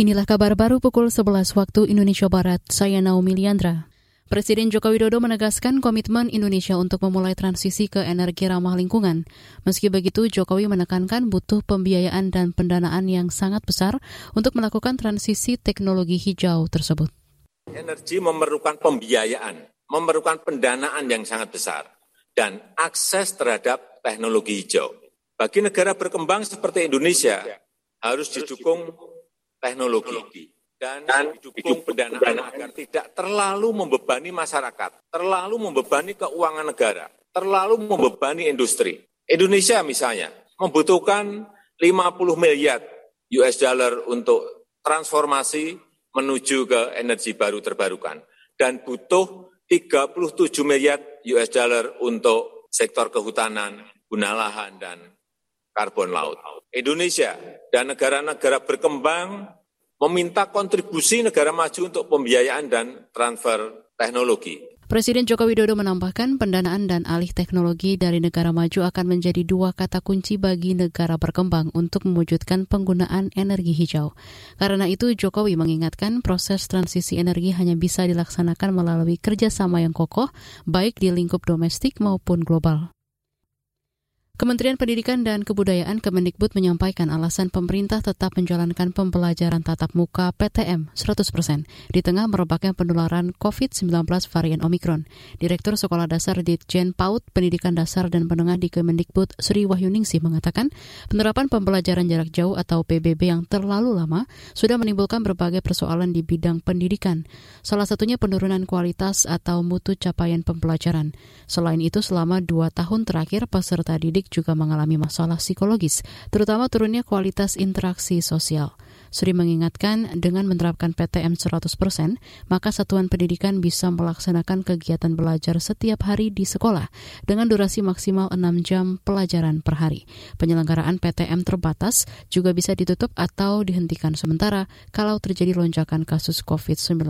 Inilah kabar baru pukul 11 waktu Indonesia Barat. Saya Naomi Liandra. Presiden Joko Widodo menegaskan komitmen Indonesia untuk memulai transisi ke energi ramah lingkungan. Meski begitu, Jokowi menekankan butuh pembiayaan dan pendanaan yang sangat besar untuk melakukan transisi teknologi hijau tersebut. Energi memerlukan pembiayaan, memerlukan pendanaan yang sangat besar, dan akses terhadap teknologi hijau. Bagi negara berkembang seperti Indonesia, harus didukung teknologi dan, didukung pendanaan agar tidak terlalu membebani masyarakat, terlalu membebani keuangan negara, terlalu membebani industri. Indonesia misalnya membutuhkan 50 miliar US dollar untuk transformasi menuju ke energi baru terbarukan dan butuh 37 miliar US dollar untuk sektor kehutanan, guna lahan dan karbon laut. Indonesia dan negara-negara berkembang meminta kontribusi negara maju untuk pembiayaan dan transfer teknologi. Presiden Joko Widodo menambahkan pendanaan dan alih teknologi dari negara maju akan menjadi dua kata kunci bagi negara berkembang untuk mewujudkan penggunaan energi hijau. Karena itu, Jokowi mengingatkan proses transisi energi hanya bisa dilaksanakan melalui kerjasama yang kokoh, baik di lingkup domestik maupun global. Kementerian Pendidikan dan Kebudayaan Kemendikbud menyampaikan alasan pemerintah tetap menjalankan pembelajaran tatap muka PTM 100% di tengah merebaknya penularan COVID-19 varian Omikron. Direktur Sekolah Dasar Ditjen PAUD Pendidikan Dasar dan Menengah di Kemendikbud Sri Wahyuningsih mengatakan penerapan pembelajaran jarak jauh atau PBB yang terlalu lama sudah menimbulkan berbagai persoalan di bidang pendidikan. Salah satunya penurunan kualitas atau mutu capaian pembelajaran. Selain itu, selama dua tahun terakhir peserta didik juga mengalami masalah psikologis, terutama turunnya kualitas interaksi sosial. Sri mengingatkan dengan menerapkan PTM 100%, maka satuan pendidikan bisa melaksanakan kegiatan belajar setiap hari di sekolah dengan durasi maksimal 6 jam pelajaran per hari. Penyelenggaraan PTM terbatas juga bisa ditutup atau dihentikan sementara kalau terjadi lonjakan kasus COVID-19.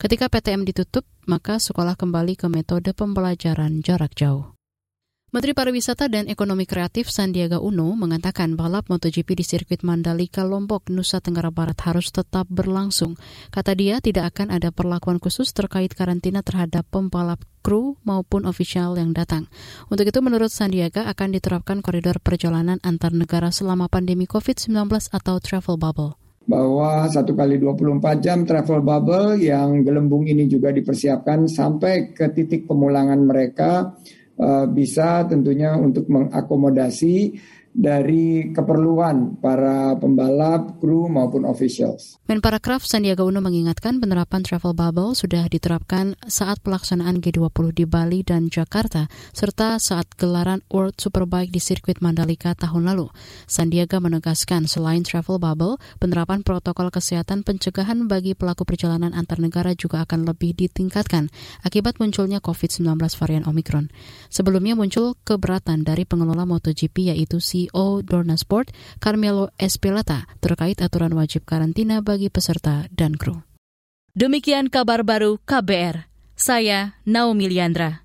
Ketika PTM ditutup, maka sekolah kembali ke metode pembelajaran jarak jauh. Menteri Pariwisata dan Ekonomi Kreatif Sandiaga Uno mengatakan balap MotoGP di sirkuit Mandalika Lombok, Nusa Tenggara Barat harus tetap berlangsung. Kata dia, tidak akan ada perlakuan khusus terkait karantina terhadap pembalap kru maupun ofisial yang datang. Untuk itu, menurut Sandiaga akan diterapkan koridor perjalanan antar negara selama pandemi COVID-19 atau travel bubble bahwa satu kali 24 jam travel bubble yang gelembung ini juga dipersiapkan sampai ke titik pemulangan mereka bisa tentunya untuk mengakomodasi dari keperluan para pembalap, kru maupun officials. Menparakraf Sandiaga Uno mengingatkan penerapan travel bubble sudah diterapkan saat pelaksanaan G20 di Bali dan Jakarta serta saat gelaran World Superbike di sirkuit Mandalika tahun lalu. Sandiaga menegaskan selain travel bubble, penerapan protokol kesehatan pencegahan bagi pelaku perjalanan antar negara juga akan lebih ditingkatkan akibat munculnya COVID-19 varian Omicron. Sebelumnya muncul keberatan dari pengelola MotoGP yaitu si CEO Dorna Sport, Carmelo Espeleta, terkait aturan wajib karantina bagi peserta dan kru. Demikian kabar baru KBR. Saya Naomi Liandra.